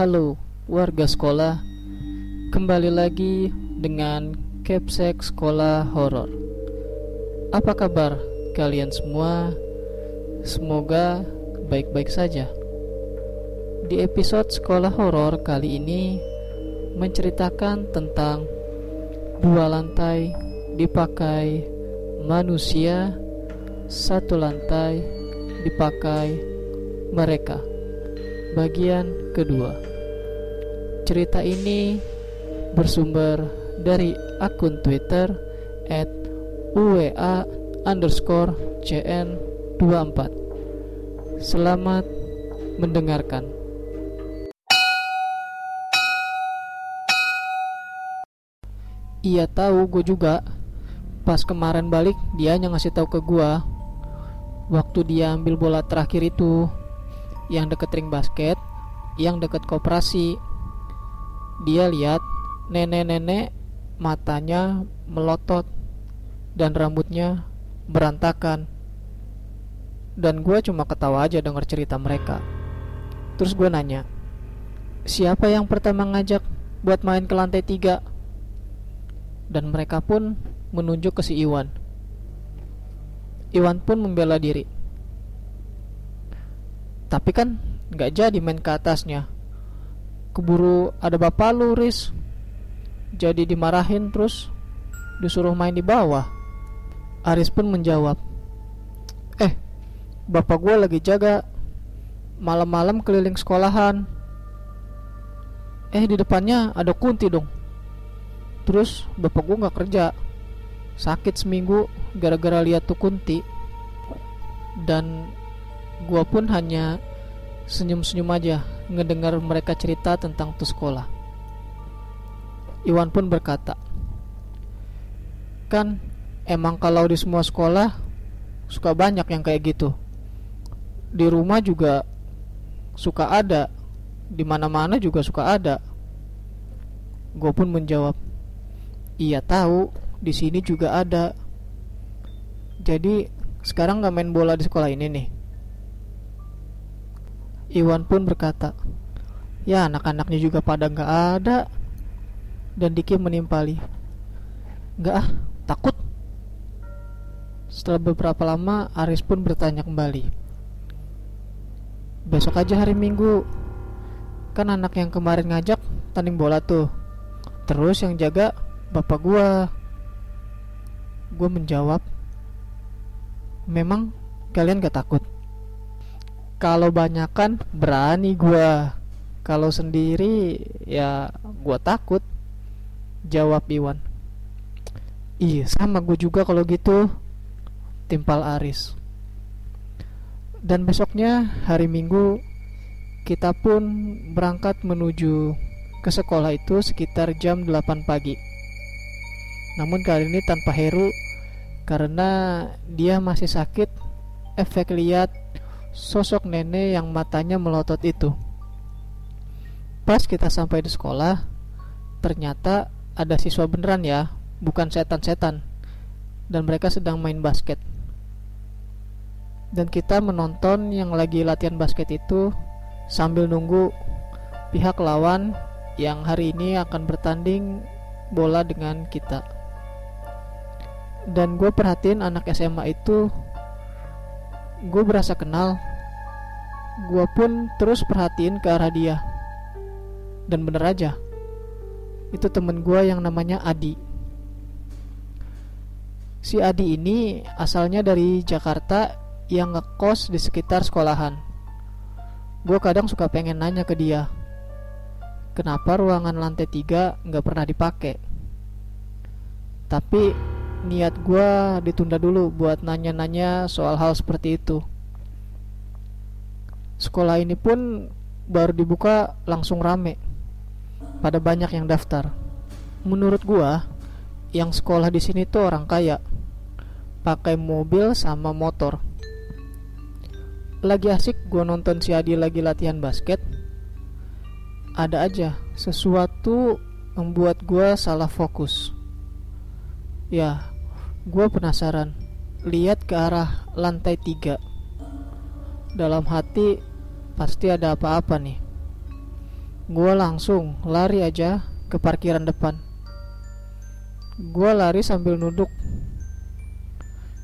Halo warga sekolah Kembali lagi dengan Capsek Sekolah Horor Apa kabar kalian semua? Semoga baik-baik saja Di episode Sekolah Horor kali ini Menceritakan tentang Dua lantai dipakai manusia Satu lantai dipakai mereka bagian kedua. Cerita ini bersumber dari akun Twitter at UEA underscore CN24. Selamat mendengarkan. Iya tahu gue juga. Pas kemarin balik dia hanya ngasih tahu ke gue waktu dia ambil bola terakhir itu yang deket ring basket, yang deket koperasi. Dia lihat nenek-nenek matanya melotot dan rambutnya berantakan. Dan gue cuma ketawa aja denger cerita mereka. Terus gue nanya, siapa yang pertama ngajak buat main ke lantai tiga? Dan mereka pun menunjuk ke si Iwan. Iwan pun membela diri tapi kan nggak jadi main ke atasnya keburu ada bapak lu jadi dimarahin terus disuruh main di bawah. Aris pun menjawab eh bapak gue lagi jaga malam-malam keliling sekolahan. Eh di depannya ada kunti dong. Terus bapak gue nggak kerja. Sakit seminggu gara-gara lihat tuh kunti. Dan Gua pun hanya senyum-senyum aja ngedengar mereka cerita tentang tuh sekolah. Iwan pun berkata, Kan emang kalau di semua sekolah suka banyak yang kayak gitu. Di rumah juga suka ada, di mana-mana juga suka ada. Gue pun menjawab, Iya tahu, di sini juga ada. Jadi sekarang nggak main bola di sekolah ini nih. Iwan pun berkata, Ya anak-anaknya juga pada nggak ada. Dan Diki menimpali Nggak ah, takut. Setelah beberapa lama Aris pun bertanya kembali Besok aja hari Minggu. Kan anak yang kemarin ngajak tanding bola tuh. Terus yang jaga bapak gua. Gue menjawab Memang kalian gak takut kalau banyak kan berani gue kalau sendiri ya gue takut. Jawab Iwan. Iya sama gue juga kalau gitu. Timpal Aris. Dan besoknya hari Minggu kita pun berangkat menuju ke sekolah itu sekitar jam 8 pagi. Namun kali ini tanpa Heru karena dia masih sakit efek lihat sosok nenek yang matanya melotot itu. Pas kita sampai di sekolah, ternyata ada siswa beneran ya, bukan setan-setan. Dan mereka sedang main basket. Dan kita menonton yang lagi latihan basket itu sambil nunggu pihak lawan yang hari ini akan bertanding bola dengan kita. Dan gue perhatiin anak SMA itu gue berasa kenal. Gue pun terus perhatiin ke arah dia. Dan bener aja itu temen gue yang namanya Adi. Si Adi ini asalnya dari Jakarta yang ngekos di sekitar sekolahan. Gue kadang suka pengen nanya ke dia kenapa ruangan lantai tiga nggak pernah dipakai? Tapi niat gue ditunda dulu buat nanya-nanya soal hal seperti itu. Sekolah ini pun baru dibuka langsung rame. Pada banyak yang daftar. Menurut gue, yang sekolah di sini tuh orang kaya. Pakai mobil sama motor. Lagi asik gue nonton si Adi lagi latihan basket. Ada aja sesuatu membuat gue salah fokus. Ya, Gue penasaran Lihat ke arah lantai tiga Dalam hati Pasti ada apa-apa nih Gue langsung lari aja ke parkiran depan. Gue lari sambil nunduk.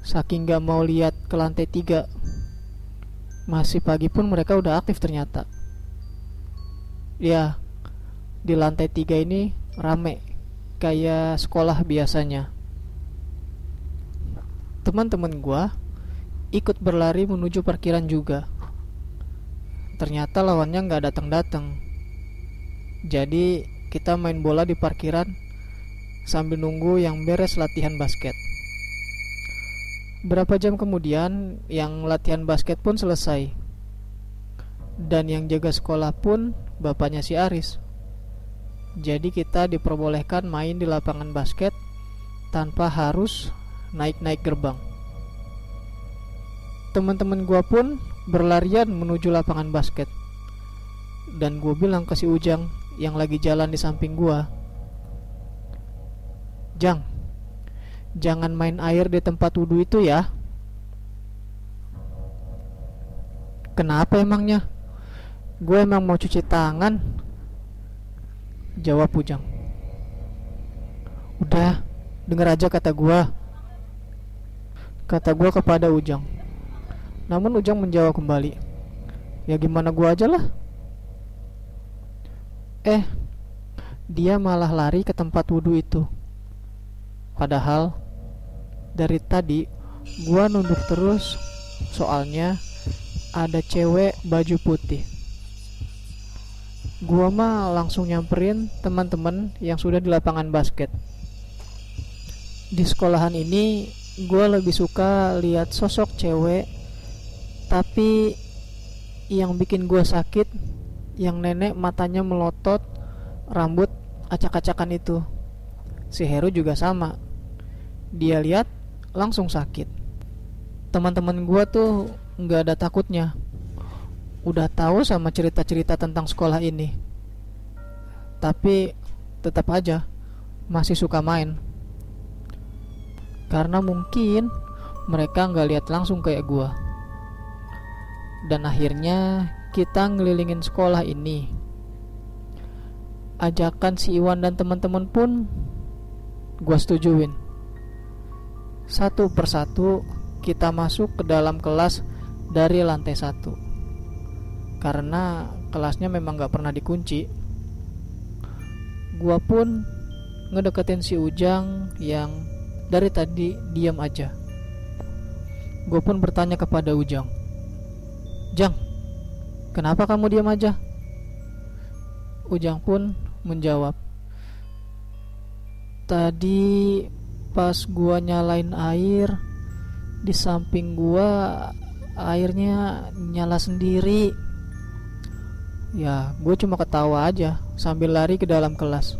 Saking gak mau lihat ke lantai tiga. Masih pagi pun mereka udah aktif ternyata. Ya, di lantai tiga ini rame kayak sekolah biasanya. Teman-teman gue ikut berlari menuju parkiran juga. Ternyata lawannya nggak datang-datang. Jadi kita main bola di parkiran sambil nunggu yang beres latihan basket. Berapa jam kemudian yang latihan basket pun selesai. Dan yang jaga sekolah pun bapaknya si Aris. Jadi kita diperbolehkan main di lapangan basket tanpa harus naik-naik gerbang. Teman-teman gua pun berlarian menuju lapangan basket. Dan gue bilang ke si Ujang yang lagi jalan di samping gue. Jang, jangan main air di tempat wudhu itu ya. Kenapa emangnya? Gue emang mau cuci tangan. Jawab Ujang. Udah, denger aja kata gue. Kata gue kepada Ujang. Namun Ujang menjawab kembali Ya gimana gua aja lah. Eh Dia malah lari ke tempat wudhu itu. Padahal Dari tadi Gua nunduk terus Soalnya Ada cewek baju putih. Gua mah langsung nyamperin teman-teman yang sudah di lapangan basket. Di sekolahan ini Gue lebih suka lihat sosok cewek tapi yang bikin gue sakit yang nenek matanya melotot rambut acak-acakan itu. Si Heru juga sama. Dia lihat langsung sakit. Teman-teman gue tuh nggak ada takutnya. Udah tahu sama cerita-cerita tentang sekolah ini. Tapi tetap aja masih suka main karena mungkin mereka nggak lihat langsung kayak gue dan akhirnya kita ngelilingin sekolah ini. Ajakan si Iwan dan teman-teman pun gue setujuin. Satu persatu kita masuk ke dalam kelas dari lantai satu. Karena kelasnya memang gak pernah dikunci. Gua pun ngedeketin si Ujang yang dari tadi diam aja. Gue pun bertanya kepada Ujang, Jang, kenapa kamu diam aja? Ujang pun menjawab, Tadi pas gua nyalain air, di samping gua airnya nyala sendiri. Ya, gue cuma ketawa aja sambil lari ke dalam kelas.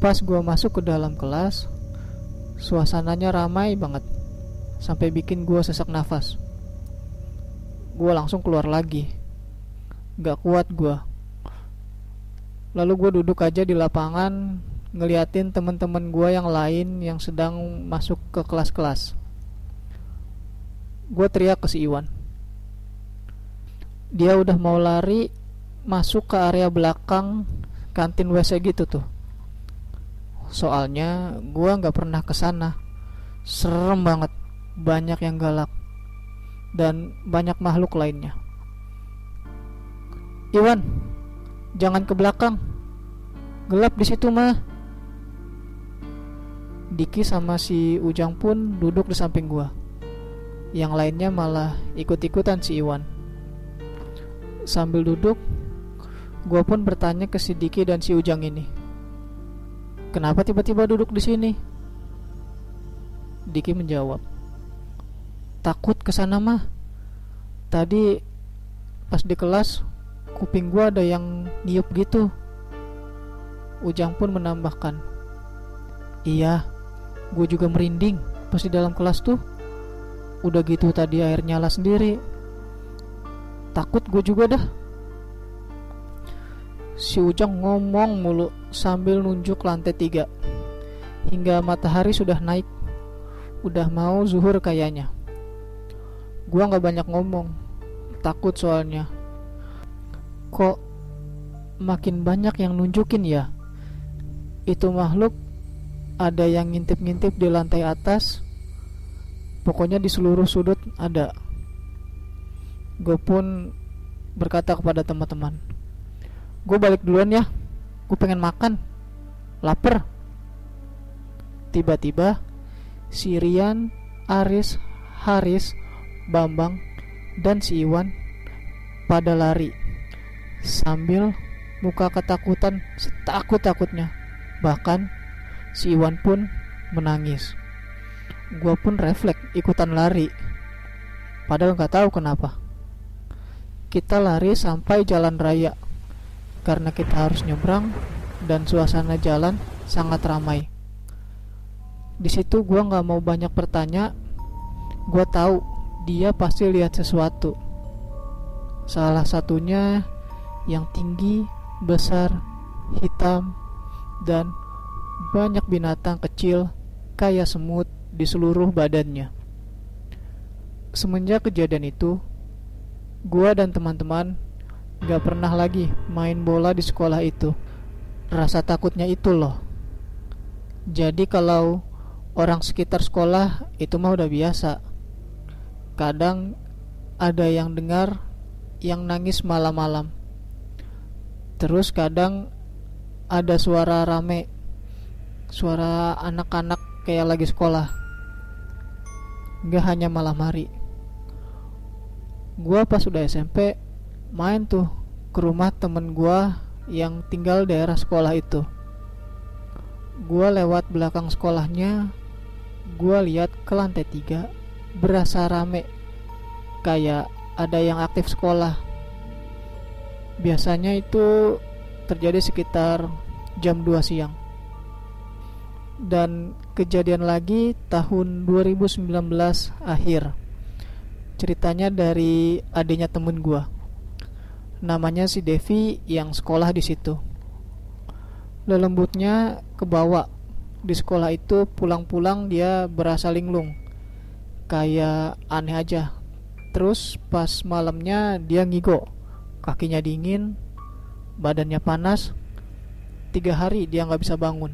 Pas gua masuk ke dalam kelas, suasananya ramai banget, sampai bikin gua sesak nafas. Gue langsung keluar lagi. Gak kuat gue lalu gue duduk aja di lapangan ngeliatin temen-temen gue yang lain yang sedang masuk ke kelas-kelas. Gue teriak ke si Iwan. Dia udah mau lari masuk ke area belakang kantin WC gitu tuh soalnya gue nggak pernah ke sana serem banget banyak yang galak dan banyak makhluk lainnya. Iwan, jangan ke belakang. Gelap di situ mah. Diki sama si Ujang pun duduk di samping gua. Yang lainnya malah ikut-ikutan si Iwan. Sambil duduk, gua pun bertanya ke si Diki dan si Ujang ini. Kenapa tiba-tiba duduk di sini? Diki menjawab, takut ke sana mah. Tadi pas di kelas kuping gua ada yang niup gitu. Ujang pun menambahkan. Iya gue juga merinding pas di dalam kelas tuh. Udah gitu tadi air nyala sendiri. Takut gue juga dah si Ujang ngomong mulu sambil nunjuk lantai tiga. Hingga matahari sudah naik. Udah mau zuhur kayaknya. Gua nggak banyak ngomong, takut soalnya. Kok makin banyak yang nunjukin ya? Itu makhluk ada yang ngintip-ngintip di lantai atas. Pokoknya di seluruh sudut ada. Gue pun berkata kepada teman-teman gue balik duluan ya. Gue pengen makan. Lapar. Tiba-tiba Sirian Aris Haris Bambang dan si Iwan pada lari. Sambil muka ketakutan setakut-takutnya. Bahkan si Iwan pun menangis. Gue pun refleks ikutan lari. Padahal nggak tahu kenapa. Kita lari sampai jalan raya karena kita harus nyebrang dan suasana jalan sangat ramai. Di situ gue nggak mau banyak bertanya, gue tahu dia pasti lihat sesuatu. Salah satunya yang tinggi, besar, hitam, dan banyak binatang kecil kayak semut di seluruh badannya. Semenjak kejadian itu, Gua dan teman-teman gak pernah lagi main bola di sekolah itu. Rasa takutnya itu loh. Jadi kalau orang sekitar sekolah itu mah udah biasa. Kadang ada yang dengar yang nangis malam-malam. Terus kadang ada suara rame, suara anak-anak kayak lagi sekolah. Gak hanya malam hari gue pas udah SMP main tuh ke rumah temen gue yang tinggal daerah sekolah itu. Gue lewat belakang sekolahnya gue lihat ke lantai tiga berasa rame. Kayak ada yang aktif sekolah. Biasanya itu terjadi sekitar jam 2 siang. Dan kejadian lagi tahun 2019 akhir. Ceritanya dari adiknya temen gue namanya si Devi yang sekolah di situ. Lelembutnya kebawa. Di sekolah itu pulang-pulang dia berasa linglung kayak aneh aja. Terus pas malamnya dia ngigo. Kakinya dingin badannya panas. Tiga hari dia nggak bisa bangun.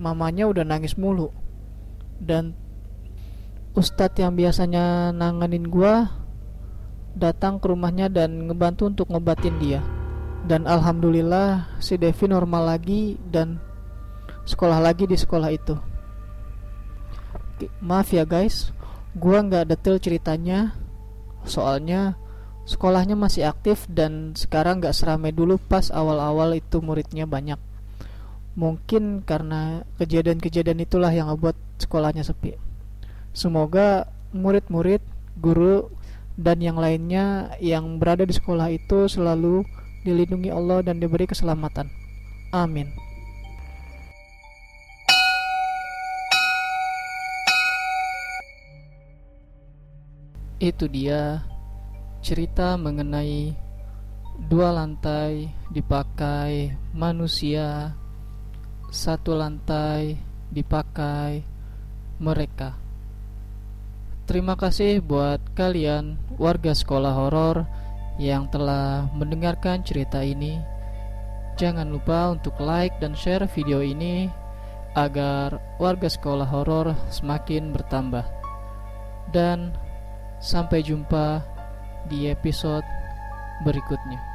Mamanya udah nangis mulu. Dan ustadz yang biasanya nanganin gua datang ke rumahnya dan ngebantu untuk ngebatin dia. Dan alhamdulillah si Devi normal lagi dan sekolah lagi di sekolah itu. Maaf ya guys. Gua nggak detail ceritanya. Soalnya sekolahnya masih aktif dan sekarang nggak seramai dulu pas awal-awal itu muridnya banyak. Mungkin karena kejadian-kejadian itulah yang ngebuat sekolahnya sepi. Semoga murid-murid, guru, dan yang lainnya yang berada di sekolah itu selalu dilindungi Allah dan diberi keselamatan. Amin. Itu dia cerita mengenai dua lantai dipakai manusia, satu lantai dipakai mereka. Terima kasih buat kalian warga sekolah horor yang telah mendengarkan cerita ini. Jangan lupa untuk like dan share video ini agar warga sekolah horor semakin bertambah. Dan sampai jumpa di episode berikutnya.